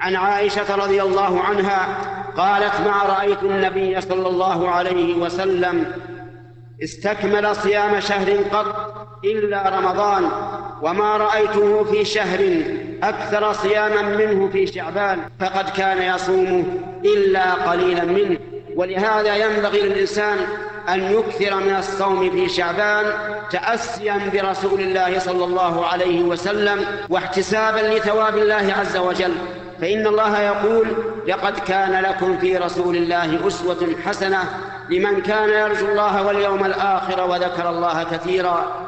عن عائشة رضي الله عنها قالت ما رأيت النبي صلى الله عليه وسلم استكمل صيام شهر قط إلا رمضان وما رأيته في شهر أكثر صياما منه في شعبان فقد كان يصومه إلا قليلا منه. ولهذا ينبغي للإنسان أن يكثر من الصوم في شعبان تأسيا برسول الله صلى الله عليه وسلم واحتسابا لثواب الله عز وجل. فإن الله يقول لقد كان لكم في رسول الله أسوة حسنة لمن كان يرجو الله واليوم الآخر وذكر الله كثيرا